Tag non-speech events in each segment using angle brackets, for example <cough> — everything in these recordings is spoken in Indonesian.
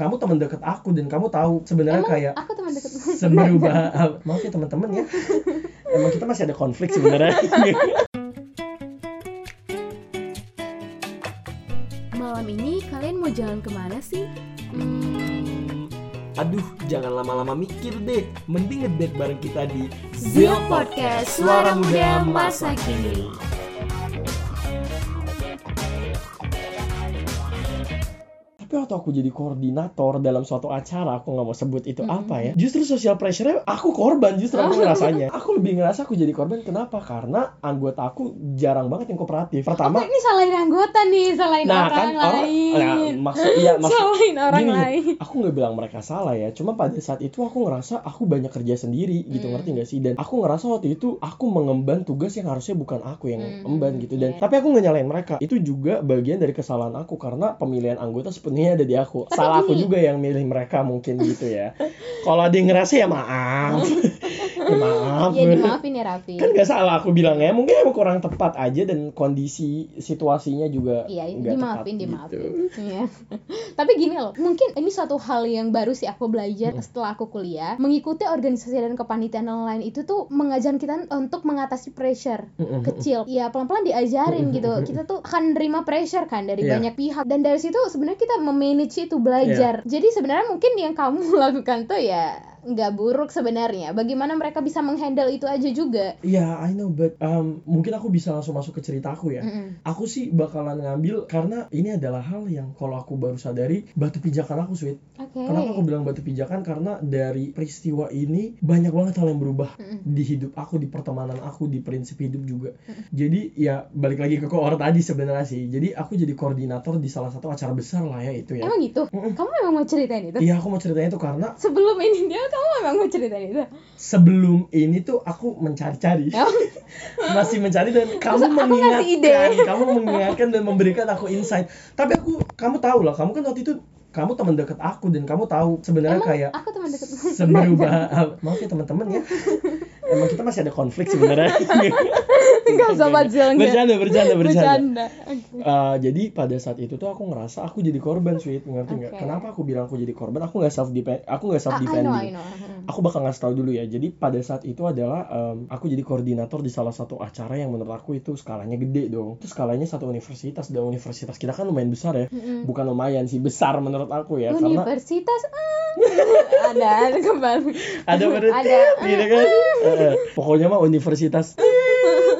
kamu teman dekat aku dan kamu tahu sebenarnya Emang kayak aku teman dekat <laughs> seberubah <laughs> maaf ya teman-teman ya emang kita masih ada konflik sebenarnya <laughs> Malam ini kalian mau jalan ke mana sih? Hmm, aduh, jangan lama-lama mikir deh. Mending ngedate bareng kita di Zil Podcast, suara muda masa kini. Waktu aku jadi koordinator dalam suatu acara aku nggak mau sebut itu Mm-mm. apa ya justru social pressure aku korban justru aku <laughs> ngerasanya aku lebih ngerasa aku jadi korban kenapa karena anggota aku jarang banget yang kooperatif pertama Oh, ini salahin anggota nih, salahin nah orang kan orang lain. nah, maksud iya maksud salahin orang gini, lain. aku nggak bilang mereka salah ya cuma pada saat itu aku ngerasa aku banyak kerja sendiri gitu Hmm. ngerti gak sih dan aku ngerasa waktu itu aku mengemban tugas yang harusnya bukan aku yang Hmm, emban gitu dan iya. tapi aku nggak nyalain mereka itu juga bagian dari kesalahan aku karena pemilihan anggota sepenuhnya ada di aku <laughs> salah aku gini. juga yang milih mereka mungkin gitu ya kalau ada yang ngerasa ya maaf <laughs> ya maaf Ya dimaafin ya Raffi. kan gak salah aku bilangnya mungkin emang kurang tepat aja dan kondisi situasinya juga Iya, dimaafin, tepat dimaafin. gitu. Iya. <laughs> Tapi gini loh, mungkin ini suatu hal yang baru sih aku belajar Hmm. setelah aku kuliah. Mengikuti organisasi dan kepanitiaan online itu tuh mengajarkan kita untuk mengatasi pressure kecil. Ya pelan-pelan diajarin gitu. Kita tuh akan nerima pressure kan dari Iya. banyak pihak dan dari situ sebenarnya kita memanage itu belajar. Jadi sebenarnya mungkin yang kamu <laughs> lakukan tuh ya nggak buruk sebenarnya. Bagaimana mereka bisa menghandle itu aja juga. Iya, I know, but um, mungkin aku bisa langsung masuk ke ceritaku ya. Mm-mm. Aku sih bakalan ngambil karena ini adalah hal yang kalau aku baru sadari batu pijakan aku, sweet. Oke. Kenapa aku bilang batu pijakan? Karena dari peristiwa ini banyak banget hal yang berubah Mm-mm. di hidup aku, di pertemanan aku, di prinsip hidup juga. Jadi ya balik lagi ke koor tadi sebenarnya sih. Jadi aku jadi koordinator di salah satu acara besar lah ya itu ya. Emang gitu? Mm-mm. Kamu memang mau ceritain itu? Iya, aku mau ceritain itu karena Sebelum ini dia kamu memang mau ceritain itu? sebelum ini tuh aku mencari-cari. Oh. <laughs> masih mencari dan kamu ide? mengingatkan kamu mengingatkan dan memberikan aku insight tapi aku kamu tahu lah kamu kan waktu itu kamu teman dekat aku dan kamu tahu sebenarnya Emang kayak aku teman dekat seberubah <laughs> maaf ya teman-teman ya emang kita masih ada konflik sebenarnya Enggak Zil enggak. bercanda bercanda bercanda Bercanda. Oke. Uh, jadi pada saat itu tuh aku ngerasa aku jadi korban sweet ngerti nggak Oke. kenapa aku bilang aku jadi korban aku nggak self defend aku nggak self Ah, I know, defending I know. Hmm. aku bakal ngasih tahu dulu ya. Jadi pada saat itu adalah em, aku jadi koordinator di salah satu acara yang menurut aku itu skalanya gede dong. Itu skalanya satu universitas dan universitas kita kan lumayan besar ya. Mm-mm. Bukan lumayan sih, besar menurut aku ya. Karena Universitas ah. ada ada kembali. ada pada Ada. gitu kan. Pokoknya mah universitas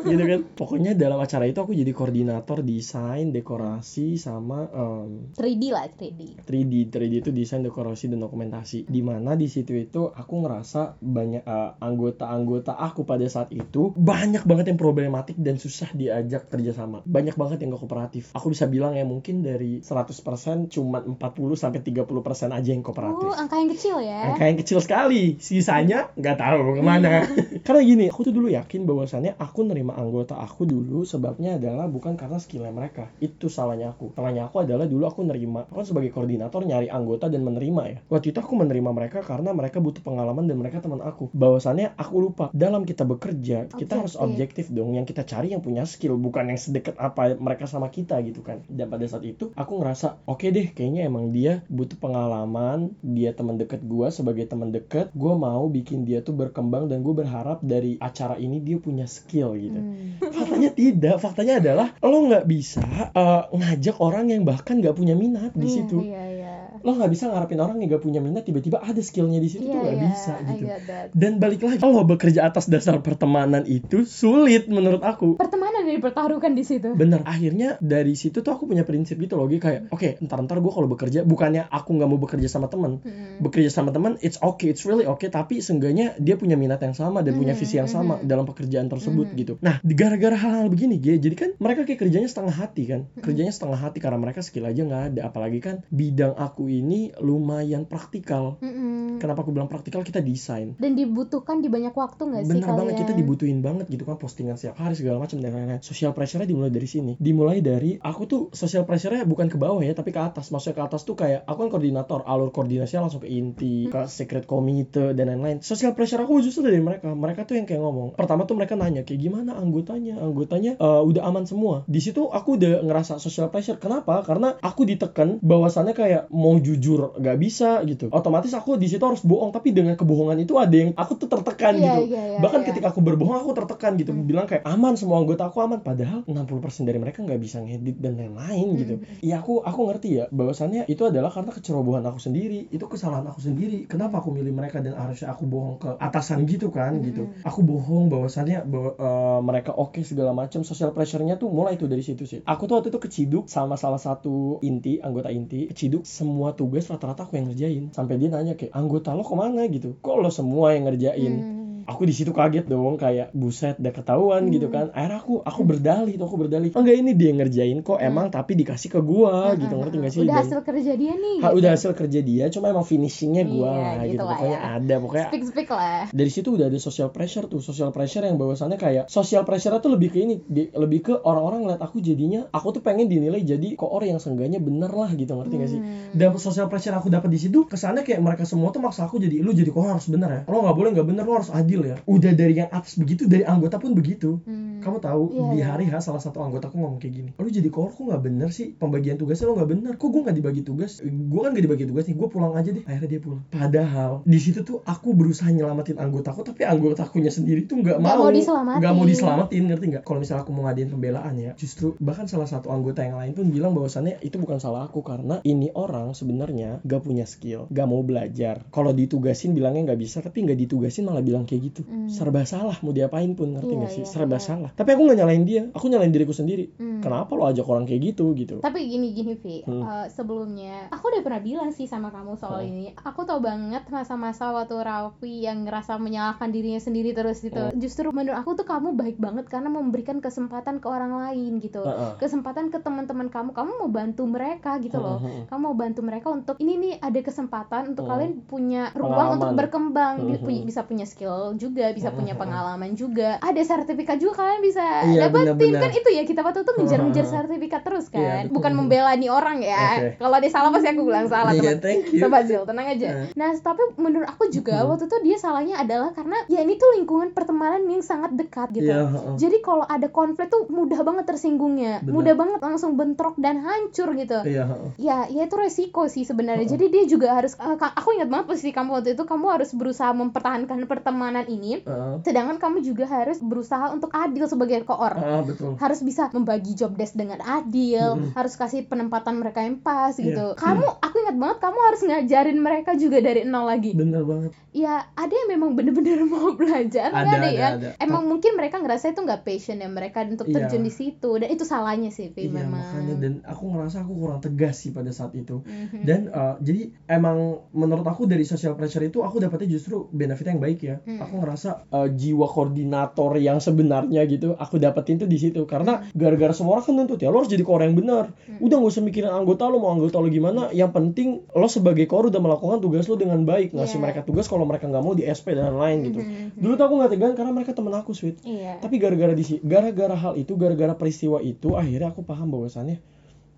<laughs> gitu kan. Pokoknya dalam acara itu aku jadi koordinator desain, dekorasi sama em, 3D lah 3D. 3D 3D itu desain dekorasi dan dokumentasi di mana di situ itu aku ngerasa banyak eh, anggota-anggota aku pada saat itu banyak banget yang problematik dan susah diajak kerjasama banyak banget yang gak kooperatif aku bisa bilang ya mungkin dari 100% cuma 40 sampai 30% aja yang kooperatif Oh, angka yang kecil ya. Angka yang kecil sekali, sisanya nggak tahu ke mana. <laughs> Karena gini, aku tuh dulu yakin bahwasannya aku nerima anggota aku dulu sebabnya adalah bukan karena skillnya mereka. Itu salahnya aku. Salahnya aku adalah dulu aku nerima, aku kan sebagai koordinator nyari anggota dan menerima ya. Waktu itu aku menerima mereka karena mereka butuh pengalaman dan mereka teman aku. Bahwasannya aku lupa dalam kita bekerja kita harus Objektif. objektif dong. Yang kita cari yang punya skill bukan yang sedekat apa mereka sama kita gitu kan. Dan pada saat itu aku ngerasa oke deh kayaknya emang dia butuh pengalaman, dia teman deket gua sebagai teman deket, gua mau bikin dia tuh berkembang dan gue berharap dari acara ini dia punya skill gitu. Hmm. Faktanya tidak, faktanya adalah lo nggak bisa eh, ngajak orang yang bahkan nggak punya minat di Iya, situ. Iya, iya. Lo nggak bisa ngarepin orang yang nggak punya minat tiba-tiba ada skillnya di situ Iya, tuh nggak iya, bisa gitu. Dan balik lagi, kalau bekerja atas dasar pertemanan itu sulit menurut aku. Pertemanan yang dipertaruhkan di situ. Bener, akhirnya dari situ tuh aku punya prinsip gitu loh, Gi. kayak oke, ntar-ntar gue kalau bekerja, bukannya aku nggak mau bekerja sama temen, Hmm. bekerja sama teman it's okay it's really okay tapi seenggaknya dia punya minat yang sama dan punya Mhm, visi yang sama mhm. dalam pekerjaan tersebut Mhm. gitu nah gara-gara hal-hal begini Ge, jadi kan mereka kayak kerjanya setengah hati kan Mhm. kerjanya setengah hati karena mereka skill aja nggak ada apalagi kan bidang aku ini lumayan praktikal Mm-mm. kenapa aku bilang praktikal kita desain dan dibutuhkan di banyak waktu nggak sih bener kalian banget kita dibutuhin banget gitu kan postingan setiap hari segala macam dan lain-lain social pressure dimulai dari sini. Dimulai dari aku tuh social pressure-nya bukan ke bawah ya tapi ke atas. Maksudnya ke atas tuh kayak aku kan koordinator alur koordinasinya langsung ke inti ke secret committee dan lain-lain. Social pressure aku justru dari mereka. Mereka tuh yang kayak ngomong. Pertama tuh mereka nanya kayak gimana anggotanya? Anggotanya eh, udah aman semua. Di situ aku udah ngerasa social pressure. Kenapa? Karena aku ditekan bahwasannya kayak mau jujur gak bisa gitu. Otomatis aku di situ harus bohong tapi dengan kebohongan itu ada yang aku tuh tertekan Iya, gitu. iya, iya, bahkan iya. ketika aku berbohong aku tertekan gitu. Hmm. bilang kayak aman semua anggota aku aman padahal 60% dari mereka nggak bisa ngedit dan lain-lain gitu. Hmm. ya aku aku ngerti ya bahwasannya itu adalah karena kecerobohan aku sendiri itu kesalahan aku sendiri. Kenapa aku milih mereka dan harusnya aku bohong ke atasan gitu kan Hmm. gitu. Aku bohong bahwasannya bahwa eh, mereka oke segala macam social pressure-nya tuh mulai tuh dari situ sih. Aku tuh waktu itu keciduk sama salah satu inti anggota inti keciduk semua tugas rata-rata aku yang ngerjain. Sampai dia nanya kayak anggota lo ke mana? gitu. Kok lo semua yang ngerjain? Hmm. Aku di situ kaget dong kayak buset udah ketahuan Hmm. gitu kan akhirnya aku aku berdalih tuh aku berdalih enggak ini dia ngerjain kok emang tapi dikasih ke gua gitu ngerti gak sih Hmm. udah Dan- hasil kerja dia nih Ha, gitu. udah hasil kerja dia cuma emang finishingnya gua Iya, lah gitu gitu lah pokoknya ya. ada pokoknya speak speak lah dari situ udah ada social pressure tuh social pressure yang bahwasannya kayak social pressure tuh lebih ke ini di- lebih ke orang-orang ngeliat aku jadinya aku tuh pengen dinilai jadi koor yang seenggaknya bener lah gitu ngerti gak sih Hmm. dan social pressure aku dapat di situ kesannya kayak mereka semua tuh maksa aku jadi lu jadi koor harus bener ya lo nggak boleh nggak bener lo harus adil ya udah dari yang atas begitu dari anggota pun begitu Hmm. Kamu tahu Iya, di iya. hari H salah satu anggotaku ngomong kayak gini lu jadi koor kok nggak bener sih? Pembagian tugasnya lo nggak bener. Kok gue nggak dibagi tugas? Gue kan gak dibagi tugas nih gue pulang aja deh. Akhirnya dia pulang. Padahal di situ tuh aku berusaha nyelamatin anggotaku tapi anggotakunya sendiri tuh nggak Nggak mau. mau diselamatin. nggak mau diselamatin ngerti nggak? Kalau misalnya aku mau ngadain pembelaan ya justru bahkan salah satu anggota yang lain pun bilang bahwasannya itu bukan salah aku karena ini orang sebenarnya gak punya skill gak mau belajar. Kalau ditugasin bilangnya nggak bisa tapi nggak ditugasin malah bilang kayak gitu. Hmm. serba salah mau diapain pun ngerti Iya, nggak sih? iya, serba iya. salah tapi aku nggak nyalain dia aku nyalain diriku sendiri Hmm. kenapa lo ajak orang kayak gitu gitu Tapi gini gini Vi, Hmm. Eh, sebelumnya aku udah pernah bilang sih sama kamu soal Hmm. ini. Aku tau banget masa-masa waktu Raffi yang ngerasa menyalahkan dirinya sendiri terus gitu. Hmm. Justru menurut aku tuh kamu baik banget karena memberikan kesempatan ke orang lain gitu. Heeh. Kesempatan ke teman-teman kamu, kamu mau bantu mereka gitu loh. Kamu mau bantu mereka untuk ini nih ada kesempatan untuk Hmm. kalian punya ruang Pengalaman. untuk berkembang, Hmm. punya- bisa punya skill juga, bisa punya Hmm. pengalaman juga. Ada sertifikat juga kalian bisa Iya, dapetin kan itu ya kita waktu itu ngejar-ngejar <laughs> sertifikat terus Iya, kan. betul. Bukan membela nih orang ya. Oke. Kalau ada salah pasti aku bilang salah Iya, teman. you. Sobat Zil, tenang aja. Eh. Nah, tapi menurut aku juga Hmm. waktu itu dia salahnya adalah karena ya ini tuh lingkungan pertemanan yang sangat dekat gitu. Iya, heeh. Jadi kalau ada konflik tuh mudah banget tersinggungnya, Benar. mudah banget langsung bentrok dan hancur gitu. Iya, heeh. Ya, ya itu resiko sih sebenarnya. Jadi dia juga harus ka- aku ingat banget posisi kamu waktu itu kamu harus berusaha mempertahankan pertemanan ini, sedangkan kamu juga harus berusaha untuk adil sebagai koor Ah, betul harus bisa membagi job desk dengan adil, Mm-mm. harus kasih penempatan mereka yang pas Iya. gitu. Kamu, aku ingat banget kamu harus ngajarin mereka juga dari nol lagi. bener banget Ya ada yang memang bener-bener <laughs> mau belajar, nggak Ada, ada, ada, yang ada. emang mungkin mereka ngerasa itu nggak passion ya mereka untuk Iya. terjun di situ dan itu salahnya sih, iya memang. makanya dan aku ngerasa aku kurang tegas sih pada saat itu Mhm. dan uh, jadi emang menurut aku dari social pressure itu aku dapetnya justru benefit yang baik ya Hmm. aku ngerasa uh, jiwa koordinator yang sebenarnya gitu aku dapetin tuh di situ karena gara-gara semua orang kan nuntut ya lo harus jadi koor yang benar Hmm. udah nggak usah mikirin anggota lo mau anggota lo gimana yang penting lo sebagai koor udah melakukan tugas lo dengan baik ngasih Iya. mereka tugas kalau mereka nggak mau di SP dan lain gitu Mhm. dulu tuh aku nggak tegang karena mereka temen aku sweet Iya. tapi gara-gara di gara-gara hal itu gara-gara peristiwa itu akhirnya aku paham bahwasannya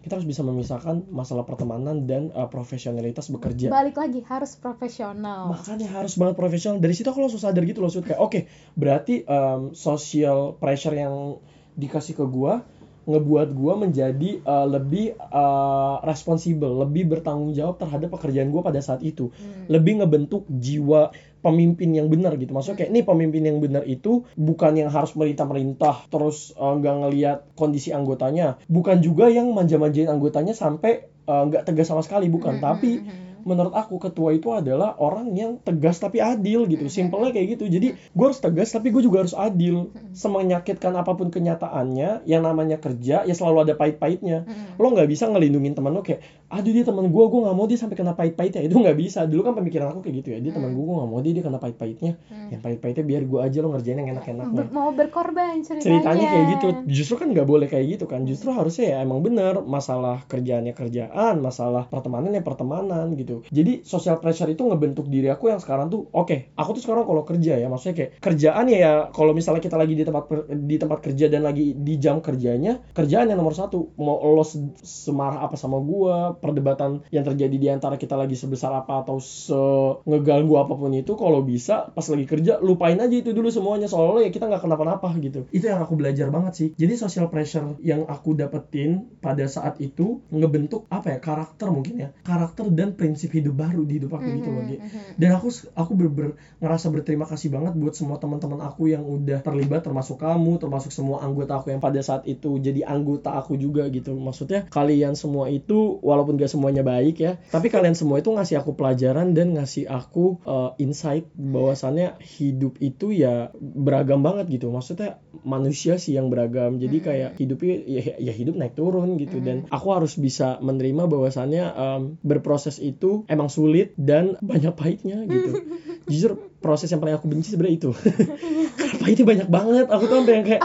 kita harus bisa memisahkan masalah pertemanan dan uh, profesionalitas bekerja Balik lagi harus profesional. makanya harus banget profesional dari situ aku langsung sadar gitu loh kayak oke berarti um, social pressure yang dikasih ke gua ngebuat gua menjadi uh, lebih uh, responsibel lebih bertanggung jawab terhadap pekerjaan gua pada saat itu Hmm. lebih ngebentuk jiwa pemimpin yang benar gitu. Maksudnya kayak nih pemimpin yang benar itu bukan yang harus merintah merintah terus uh, nggak ngelihat kondisi anggotanya. Bukan juga yang manja-manjain anggotanya sampai uh, nggak tegas sama sekali bukan. Mhm, tapi mhm. Menurut aku ketua itu adalah orang yang tegas tapi adil gitu. Mhm. simpelnya kayak gitu. Jadi gue harus tegas tapi gue juga harus adil. Semenyakitkan apa pun kenyataannya yang namanya kerja ya selalu ada pahit-pahitnya. Mhm. lo nggak bisa ngelindungin teman lo kayak aduh dia teman gue gue nggak mau dia sampai kena pahit-pahitnya. Itu nggak bisa. Dulu kan pemikiran aku kayak gitu ya. Dia teman gue gue nggak mau dia dia kena pahit-pahitnya. Yang pahit-pahitnya biar gue aja lo ngerjain yang enak-enaknya. Ber- mau berkorban ceritanya. ceritanya kayak gitu. Justru kan nggak boleh kayak gitu kan. Justru harusnya ya emang bener masalah kerjaannya kerjaan masalah pertemanan ya pertemanan gitu gitu. Jadi social pressure itu ngebentuk diri aku yang sekarang tuh oke aku tuh sekarang kalau kerja ya maksudnya kayak kerjaan ya, ya kalau misalnya kita lagi di tempat di tempat kerja dan lagi di jam kerjanya kerjaan yang nomor satu. Mau lo se- semarah apa sama gua perdebatan yang terjadi di antara kita lagi sebesar apa atau se ngeganggu apa pun itu kalau bisa pas lagi kerja lupain aja itu dulu semuanya. Soalnya ya kita nggak kenapa-napa gitu. Itu yang aku belajar banget sih. Jadi social pressure yang aku dapetin pada saat itu ngebentuk apa ya karakter mungkin ya. Karakter dan prinsip hidup baru di hidup aku gitu loh Gi. Mhm. dan aku aku bener-bener ngerasa berterima kasih banget buat semua teman-teman aku yang udah terlibat termasuk kamu termasuk semua anggota aku yang pada saat itu jadi anggota aku juga gitu maksudnya kalian semua itu walaupun gak semuanya baik ya tapi kalian semua itu ngasih aku pelajaran dan ngasih aku uh, insight bahwasannya hidup itu ya beragam banget gitu maksudnya manusia sih yang beragam jadi Hmm. kayak hidupnya ya, ya hidup naik turun gitu dan aku harus bisa menerima bahwasannya um, berproses itu emang sulit dan banyak pahitnya gitu. <laughs> Jujur proses yang paling aku benci sebenarnya itu. <laughs> Karena pahitnya banyak banget. Aku tuh sampai yang kayak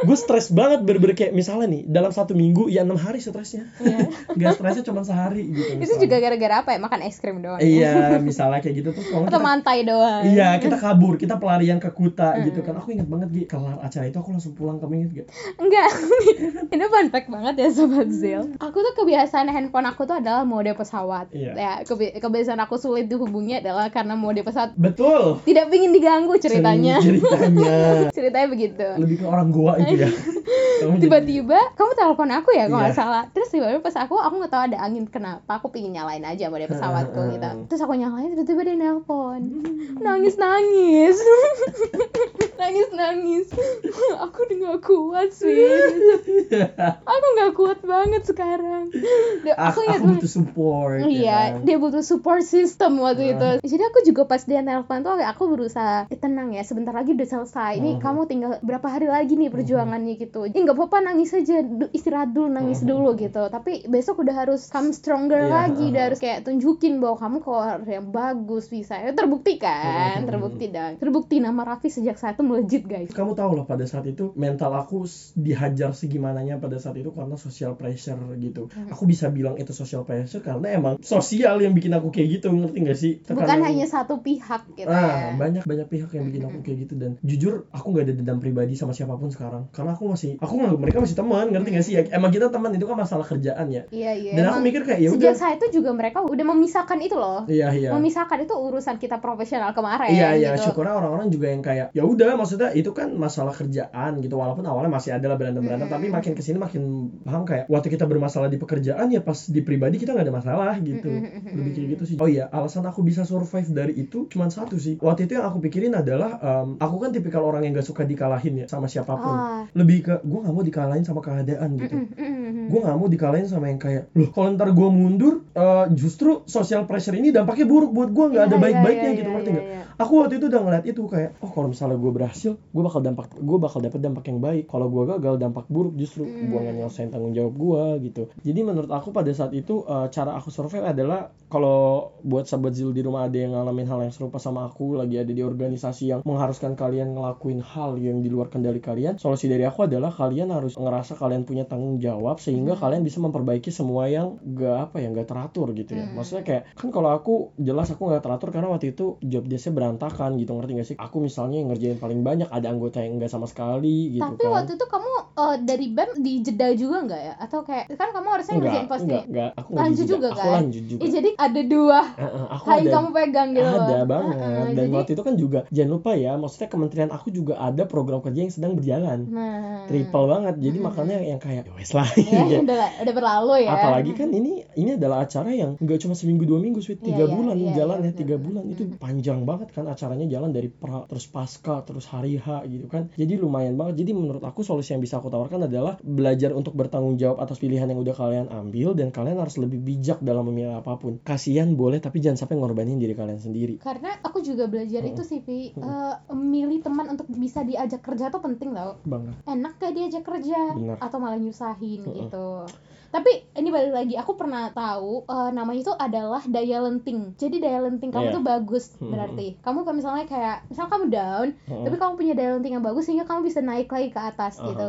gue stres banget bener-bener kayak misalnya nih dalam satu minggu ya enam hari stresnya Iya. <laughs> nggak stresnya cuma sehari gitu itu misalnya. juga gara-gara apa ya makan es krim doang ya? iya <laughs> misalnya kayak gitu tuh kalau atau kita mantai doang Iya, kita kabur, kita pelarian ke kuta Hmm. gitu kan. Aku inget banget Gi, kelar acara itu aku langsung pulang kamu inget gak? Enggak, <laughs> ini fun fact banget ya Sobat Zil Aku tuh kebiasaan handphone aku tuh adalah mode pesawat Iya. Ya, kebi- kebiasaan aku sulit dihubungi adalah karena mode pesawat Betul. Tidak ingin diganggu ceritanya Ceritanya Ceritanya begitu lebih ke orang goa itu <laughs> ya. Tiba-tiba, kamu telepon aku ya kalau nggak Iya. salah Terus tiba-tiba pas aku, aku nggak tahu ada angin kenapa Aku pingin nyalain aja mode pesawatku gitu Terus aku nyalain, tiba-tiba dia nelpon Nangis-nangis <laughs> Nangis-nangis <laughs> Aku udah gak kuat sih Aku gak kuat banget sekarang Dia- aku, Aku aku butuh support. ya Iya, kan? dia butuh support system waktu Ah. itu. Jadi aku juga pas dia nelpon tuh aku berusaha eh, tenang ya, sebentar lagi udah selesai. Ini Mhm. kamu tinggal berapa hari lagi nih perjuangannya gitu. Ya nggak apa-apa nangis aja, istirahat dulu, nangis Mhm. dulu gitu. Tapi besok udah harus come stronger Iya, lagi, udah ah. harus kayak tunjukin bahwa kamu kok yang bagus bisa. Ya, terbukti kan, Mhm. terbukti dan terbukti nama Raffi sejak saat itu melejit guys. Kamu tahu loh pada saat itu mental aku dihajar segimananya pada saat itu karena social pressure gitu. Mhm. Aku bisa bilang itu social pressure karena emang sosial yang bikin aku kayak gitu, ngerti gak sih? Bukan Tekanan- hanya satu pihak gitu Ah, ya. banyak banyak pihak yang bikin aku kayak gitu dan jujur aku nggak ada dendam pribadi sama siapa pun sekarang karena aku masih aku nganggap mereka masih teman ngerti gak sih ya emang kita teman itu kan masalah kerjaan ya Iya, iya. dan aku mikir kayak ya Sejak udah saat itu juga mereka udah memisahkan itu loh. iya iya memisahkan itu urusan kita profesional kemarin Iya iya gitu. syukurnya orang-orang juga yang kayak ya udah maksudnya itu kan masalah kerjaan gitu walaupun awalnya masih ada lah berantem berantem Mm. tapi makin ke sini makin paham kayak waktu kita bermasalah di pekerjaan ya pas di pribadi kita nggak ada masalah gitu lebih kayak gitu sih oh iya alasan aku bisa survive dari itu cuma satu sih waktu itu yang aku pikirin adalah em, aku kan tipikal orang yang gak suka dikalahin ya sama siapa pun Ah. Lebih ke gue nggak mau dikalahin sama keadaan gitu Mm, mm, mm, mm. gue nggak mau dikalahin sama yang kayak loh kalau ntar gue mundur eh, justru social pressure ini dampaknya buruk buat gue nggak ada Iya, baik-baiknya iya, gitu iya, ngerti iya, nggak iya. aku waktu itu udah ngeliat itu kayak oh kalau misalnya gue berhasil gue bakal dampak gue bakal dapat dampak yang baik kalau gue gagal dampak buruk justru Hmm. gue nggak nyelesain tanggung jawab gue gitu jadi menurut aku pada saat itu eh, cara aku survive adalah kalau buat sahabat Zil di rumah ada yang ngalamin hal yang serupa sama aku lagi ada di organisasi yang mengharuskan kalian ngelakuin hal yang di luar kendali kalian solusi dari aku adalah kalian harus ngerasa kalian punya tanggung jawab sehingga Hmm. kalian bisa memperbaiki semua yang gak apa ya gak teratur gitu ya Hmm. maksudnya kayak kan kalau aku jelas aku nggak teratur karena waktu itu job desknya berantakan gitu ngerti gak sih aku misalnya yang ngerjain paling banyak ada anggota yang enggak sama sekali gitu Tapi kan waktu itu kamu eh, dari BEM di jeda juga nggak ya? Atau kayak kan kamu harusnya enggak ngerjain pasti. enggak enggak aku nggak Lanjut juga aku kan? lanjut juga Ya, jadi ada dua Heeh, aku hal yang ada kamu pegang gitu loh. ada banget Heeh, dan jadi, waktu itu kan juga jangan lupa ya maksudnya kementerian aku juga ada program kerja yang sedang berjalan nah, triple banget jadi Hmm. makanya yang kayak "Ya wes lah Ya, gitu. <laughs> udah udah berlalu ya. apalagi kan ini ini adalah acara yang nggak cuma seminggu dua minggu sweet Iya, tiga iya, bulan iya, jalan iya, ya tiga benar. bulan itu Hmm. panjang banget kan acaranya jalan dari pra terus pasca terus hari H gitu kan jadi lumayan banget jadi menurut aku solusi yang bisa aku tawarkan adalah belajar untuk bertanggung jawab atas pilihan yang udah kalian ambil dan kalian harus lebih bijak dalam memilih apa pun kasihan boleh tapi jangan sampai ngorbanin diri kalian sendiri Karena aku juga belajar Mm-mm. itu sih, Vi. Eh, milih teman untuk bisa diajak kerja tuh penting tau. Enak gak diajak kerja? Benar. Atau malah nyusahin Mm-mm. gitu. Tapi ini balik lagi, aku pernah tahu eh, namanya itu adalah daya lenting. Jadi daya lenting kamu Iya. tuh bagus Mm-mm. berarti. Kamu kalau misalnya kayak, misal kamu down, Heeh. tapi kamu punya daya lenting yang bagus sehingga kamu bisa naik lagi ke atas Aha. gitu.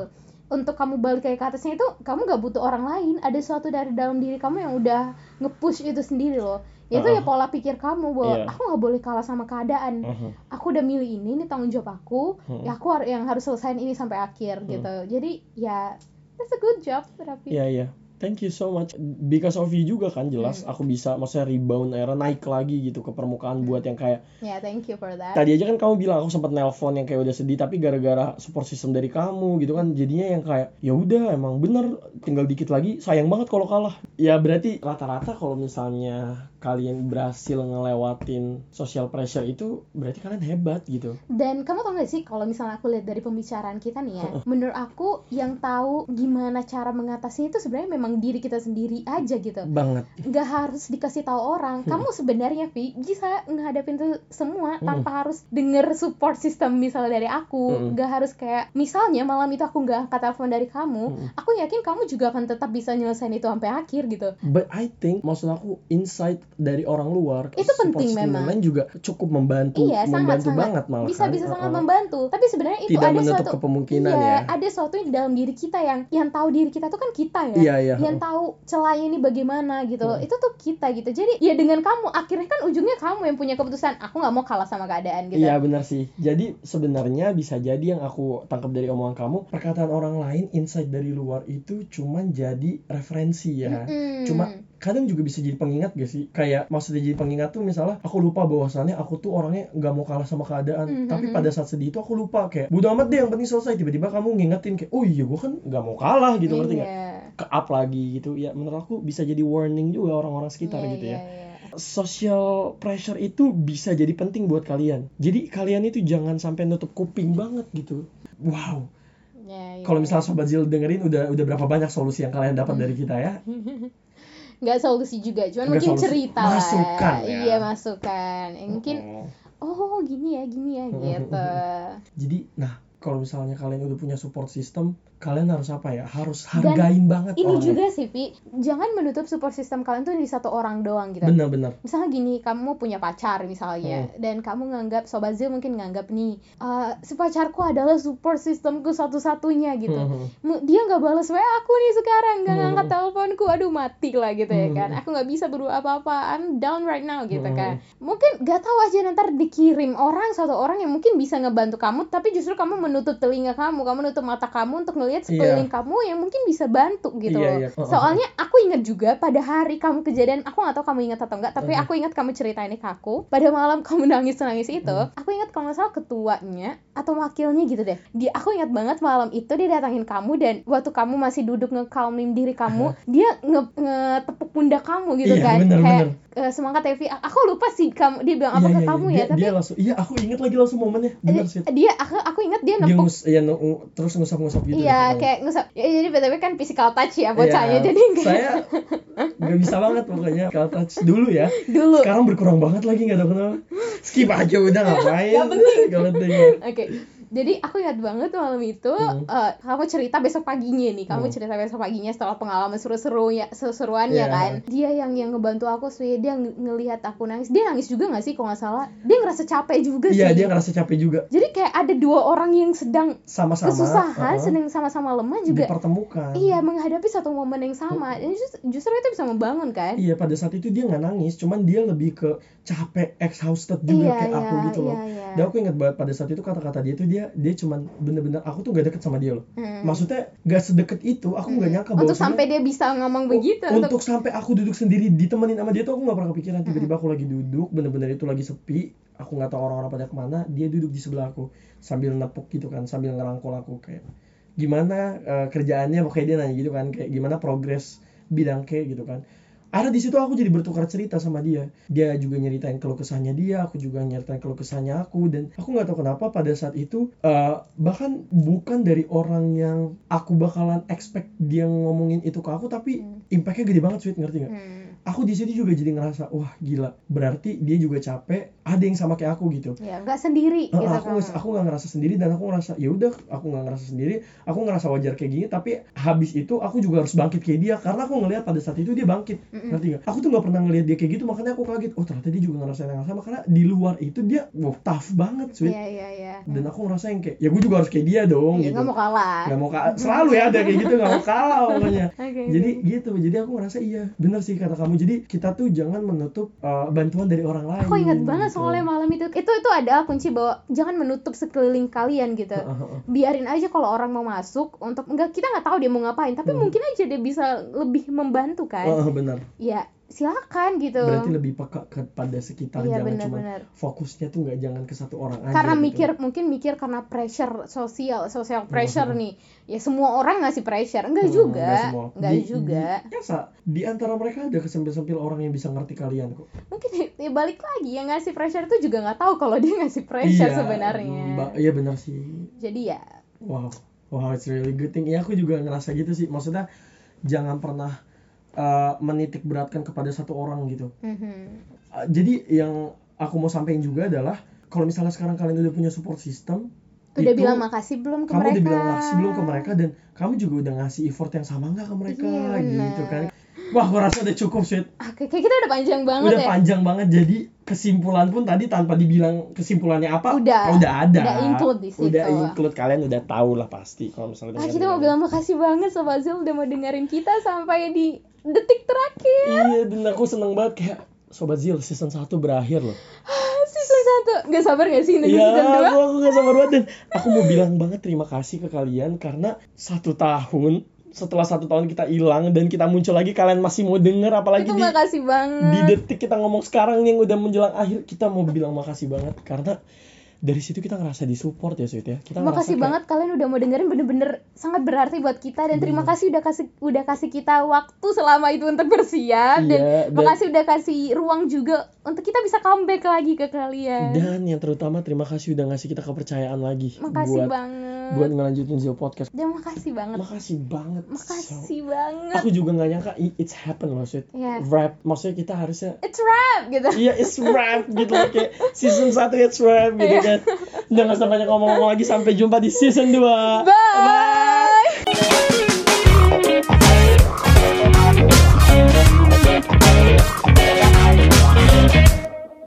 Untuk kamu balik lagi ke atasnya itu, kamu gak butuh orang lain. Ada suatu dari dalam diri kamu yang udah nge-push itu sendiri loh. Itu Uh-uh. ya pola pikir kamu bahwa Iya. aku nggak boleh kalah sama keadaan Mhm. aku udah milih ini ini tanggung jawab aku Hmm. ya aku har- yang harus selesaiin ini sampai akhir gitu jadi ya that's a good job Raffi Iya iya. Thank you so much. Because of you juga kan jelas Hmm. aku bisa maksudnya rebound akhirnya naik lagi gitu ke permukaan buat yang kayak ya thank you for that tadi aja kan kamu bilang aku sempat nelpon yang kayak udah sedih tapi gara-gara support system dari kamu gitu kan jadinya yang kayak ya udah emang bener tinggal dikit lagi sayang banget kalau kalah ya berarti rata-rata kalau misalnya kalian berhasil ngelewatin social pressure itu berarti kalian hebat gitu Dan kamu tau gak sih kalau misalnya aku lihat dari pembicaraan kita nih ya, menurut aku yang tahu gimana cara mengatasi itu sebenarnya memang diri kita sendiri aja gitu. banget Nggak harus dikasih tahu orang. Kamu sebenarnya Vi bisa ngadapin itu semua tanpa harus denger support system misalnya dari aku. Hmm. Nggak harus kayak misalnya malam itu aku nggak angkat telepon dari kamu, Hmm. aku yakin kamu juga akan tetap bisa nyelesain itu sampai akhir gitu. But I think maksud aku insight dari orang luar Itu penting memang. lain juga cukup membantu Iya, sangat membantu sangat banget malah bisa kan. bisa sangat Uh-uh. membantu. Tapi sebenarnya itu Tidak ada menutup suatu kemungkinan iya, ya. ada suatu di dalam diri kita yang yang tahu diri kita tuh kan kita ya. Iya, iya. Yang tahu celahnya ini bagaimana gitu. Hmm. Itu tuh kita gitu. Jadi ya dengan kamu akhirnya kan ujungnya kamu yang punya keputusan. Aku nggak mau kalah sama keadaan gitu. Iya benar sih. Jadi sebenarnya bisa jadi yang aku tangkap dari omongan kamu, perkataan orang lain, insight dari luar itu cuman jadi referensi ya. Mm-mm. Cuma kadang juga bisa jadi pengingat gak sih? Kayak maksudnya jadi pengingat tuh misalnya aku lupa bahwasannya aku tuh orangnya nggak mau kalah sama keadaan. Mhm. Tapi pada saat sedih itu aku lupa kayak bodo amat deh yang penting selesai. Tiba-tiba kamu ngingetin kayak oh iya gue kan nggak mau kalah gitu ngerti nggak? Iya. Ke up lagi gitu. Ya menurut aku bisa jadi warning juga orang-orang sekitar Iya, gitu ya. iya. social pressure itu bisa jadi penting buat kalian. Jadi kalian itu jangan sampai nutup kuping banget gitu. Wow. Iya, iya. Kalau misalnya sobat Zil dengerin udah udah berapa banyak solusi yang kalian dapat dari kita ya? <laughs> nggak solusi juga, cuman Nggak mungkin solusi. cerita Masukan, lah. ya. Iya masukan. Ya, mungkin Oh. oh gini ya gini ya gitu. <laughs> Jadi, nah kalau misalnya kalian udah punya support system, kalian harus apa ya? Harus Dan hargain banget Ini orangnya. juga sih, Vi. Jangan menutup support system kalian tuh di satu orang doang gitu. Bener-bener. Misalnya gini, kamu punya pacar misalnya, Hmm. dan kamu nganggap Sobat Zil mungkin nganggap nih, "Eh, si pacarku adalah support systemku satu-satunya gitu. Mhm. Mu- Dia nggak balas WA aku nih sekarang, nggak Hmm. ngangkat teleponku, aduh mati lah gitu ya kan. Hmm. Aku nggak bisa berbuat apa-apa, I'm down right now gitu Hmm. kan. Mungkin gak tahu aja ntar dikirim orang satu orang yang mungkin bisa ngebantu kamu, tapi justru kamu menutup telinga kamu, kamu nutup mata kamu untuk ngelihat sekeliling kamu yang mungkin bisa bantu gitu Iya, loh. iya. Uh-uh. Soalnya aku ingat juga pada hari kamu kejadian, aku nggak tahu kamu ingat atau enggak, tapi Uh-huh. aku ingat kamu ceritain ini ke aku. Pada malam <laughs> kamu nangis-nangis itu, Hmm. aku ingat kalau nggak salah ketuanya atau wakilnya gitu deh. Dia aku ingat banget malam itu dia datangin kamu dan waktu kamu masih duduk ngekalmin diri kamu, dia nge ngetepuk pundak kamu gitu Iya, kan. bener, Kayak bener. "Eh, semangat Evi. Aku lupa sih kamu dia bilang apa Iya, ke iya, kamu iya. ya, Dia, tapi dia langsung, iya aku inget lagi langsung momennya. Bener sih. dia aku aku ingat dia Dia nempuk ngus, ya, terus ngusap-ngusap gitu. Iya, deh, kayak ngusap. Ya, jadi btw kan physical touch ya Iya, bocahnya. jadi kayak saya nggak bisa banget pokoknya kalau touch dulu ya. dulu. Sekarang berkurang banget lagi nggak tahu kenapa. Skip aja udah ngapain. Nggak penting. Nggak penting. Oke. Jadi aku ingat banget malam itu Hmm. eh, kamu cerita besok paginya nih. Kamu Hmm. cerita besok paginya setelah pengalaman seru-seru ya seru-seruannya Iya. kan. Dia yang yang ngebantu aku sih. Dia ng- ngelihat aku nangis. Dia nangis juga gak sih kalau nggak salah? Dia ngerasa capek juga Iya sih. dia ngerasa capek juga. Jadi kayak ada dua orang yang sedang Sama-sama. kesusahan, uh-uh, sedang sama-sama lemah juga. dipertemukan. Iya, menghadapi satu momen yang sama. Dan justru, justru itu bisa membangun kan? Iya pada saat itu dia nggak nangis, cuman dia lebih ke capek, exhausted juga Iya, kayak aku iya, gitu loh. iya, iya. Dan aku ingat banget pada saat itu kata-kata dia tuh dia dia cuman bener-bener aku tuh gak deket sama dia loh. Hmm. Maksudnya gak sedekat itu, aku nggak Hmm. nyangka Untuk bahwa sampai dia bisa ngomong begitu untuk sampai aku duduk sendiri ditemenin sama dia tuh aku nggak pernah kepikiran tiba-tiba aku lagi duduk bener-bener itu lagi sepi aku nggak tahu orang-orang pada ke mana dia duduk di sebelah aku sambil nepuk gitu kan sambil ngerangkul aku kayak gimana eh, kerjaannya pokoknya dia nanya gitu kan kayak gimana progres bidang ke gitu kan ada di situ aku jadi bertukar cerita sama dia dia juga nyeritain keluh kesahnya dia aku juga nyeritain keluh kesahnya aku dan aku nggak tahu kenapa pada saat itu eh, bahkan bukan dari orang yang aku bakalan expect dia ngomongin itu ke aku tapi Hmm. impactnya gede banget sweet ngerti nggak Hmm. Aku di situ juga jadi ngerasa wah gila. Berarti dia juga capek. Ada yang sama kayak aku gitu. Ya, nggak sendiri Eh, gitu aku kamu. aku nggak ngerasa sendiri dan aku ngerasa ya udah aku nggak ngerasa sendiri. Aku ngerasa wajar kayak gini tapi habis itu aku juga harus bangkit kayak dia karena aku ngelihat pada saat itu dia bangkit. Ngerti nggak? Aku tuh nggak pernah ngelihat dia kayak gitu makanya aku kaget. Oh ternyata dia juga ngerasain yang sama karena di luar itu dia wow tough banget sweet. Iya, iya, iya. dan aku ngerasa yang kayak ya gue juga harus kayak dia dong Iya, gitu. nggak mau kalah. nggak mau kalah. Selalu ya ada kayak gitu nggak mau kalah pokoknya. <laughs> Oke, jadi oke. gitu. Jadi aku ngerasa iya bener sih kata kamu kamu jadi kita tuh jangan menutup uh, bantuan dari orang lain Aku ingat banget gitu. soalnya malam itu. Itu itu ada kunci bahwa jangan menutup sekeliling kalian gitu. Biarin aja kalau orang mau masuk untuk enggak kita nggak tahu dia mau ngapain, tapi Hmm. mungkin aja dia bisa lebih membantu kan. Heeh, benar Ya, silakan gitu. berarti lebih peka kepada sekitar Iya, jangan cuma fokusnya tuh nggak jangan ke satu orang aja karena gitu. mikir mungkin mikir karena pressure sosial social pressure Mhm. nih. Ya semua orang ngasih pressure. Enggak Hmm, juga. nggak semua. enggak Di- juga. di, ya, Sa, di antara mereka ada kesempil-sempil orang yang bisa ngerti kalian kok. Mungkin ya balik lagi yang ngasih pressure tuh juga nggak tahu kalau <laughs> dia ngasih pressure Iya, sebenarnya. ba- iya benar sih. Jadi ya. Wow wow it's really good thing. Ya aku juga ngerasa gitu sih. Maksudnya jangan pernah uh, menitik beratkan kepada satu orang gitu. Mhm. Uh, jadi yang aku mau sampaikan juga adalah kalau misalnya sekarang kalian udah punya support system udah itu bilang makasih belum ke kamu mereka udah bilang makasih belum ke mereka dan kamu juga udah ngasih effort yang sama nggak ke mereka Iya, gitu kan. Wah aku rasa udah cukup sih Oke, kayak kita udah panjang banget udah ya. panjang banget jadi kesimpulan pun tadi tanpa dibilang kesimpulannya apa Udah. oh, udah ada. Udah include di situ. udah include kalian udah tahu lah pasti kalau misalnya Ah, kita mau bilang makasih banget Sobat Zul udah mau dengerin kita sampai di detik terakhir. Iya dan aku seneng banget kayak Sobat Zil season 1 berakhir loh. Season 1 Gak sabar gak sih nunggu Iya, season 2? aku, aku gak sabar banget dan aku mau bilang banget terima kasih ke kalian karena satu tahun setelah satu tahun kita hilang dan kita muncul lagi kalian masih mau denger apalagi Itu di makasih banget. di detik kita ngomong sekarang yang udah menjelang akhir kita mau bilang makasih banget karena dari situ kita ngerasa disupport ya Sweet ya kita Terima kasih kayak- banget kalian udah mau dengerin bener-bener sangat berarti buat kita dan terima kasih udah kasih udah kasih kita waktu selama itu untuk bersiap dan Iya, dan- makasih udah kasih ruang juga untuk kita bisa comeback lagi ke kalian. dan yang terutama terima kasih udah ngasih kita kepercayaan lagi makasih buat banget. buat ngelanjutin Zil podcast Dan makasih banget. makasih banget Makasih So, banget. aku juga nggak nyangka it's happen loh Sweet Yes. rap maksudnya kita harusnya It's rap gitu. Iya, it's rap gitu kayak season 1 it's rap gitu Iya. kan. Jangan sampai ngomong-ngomong lagi sampai jumpa di season 2. Bye.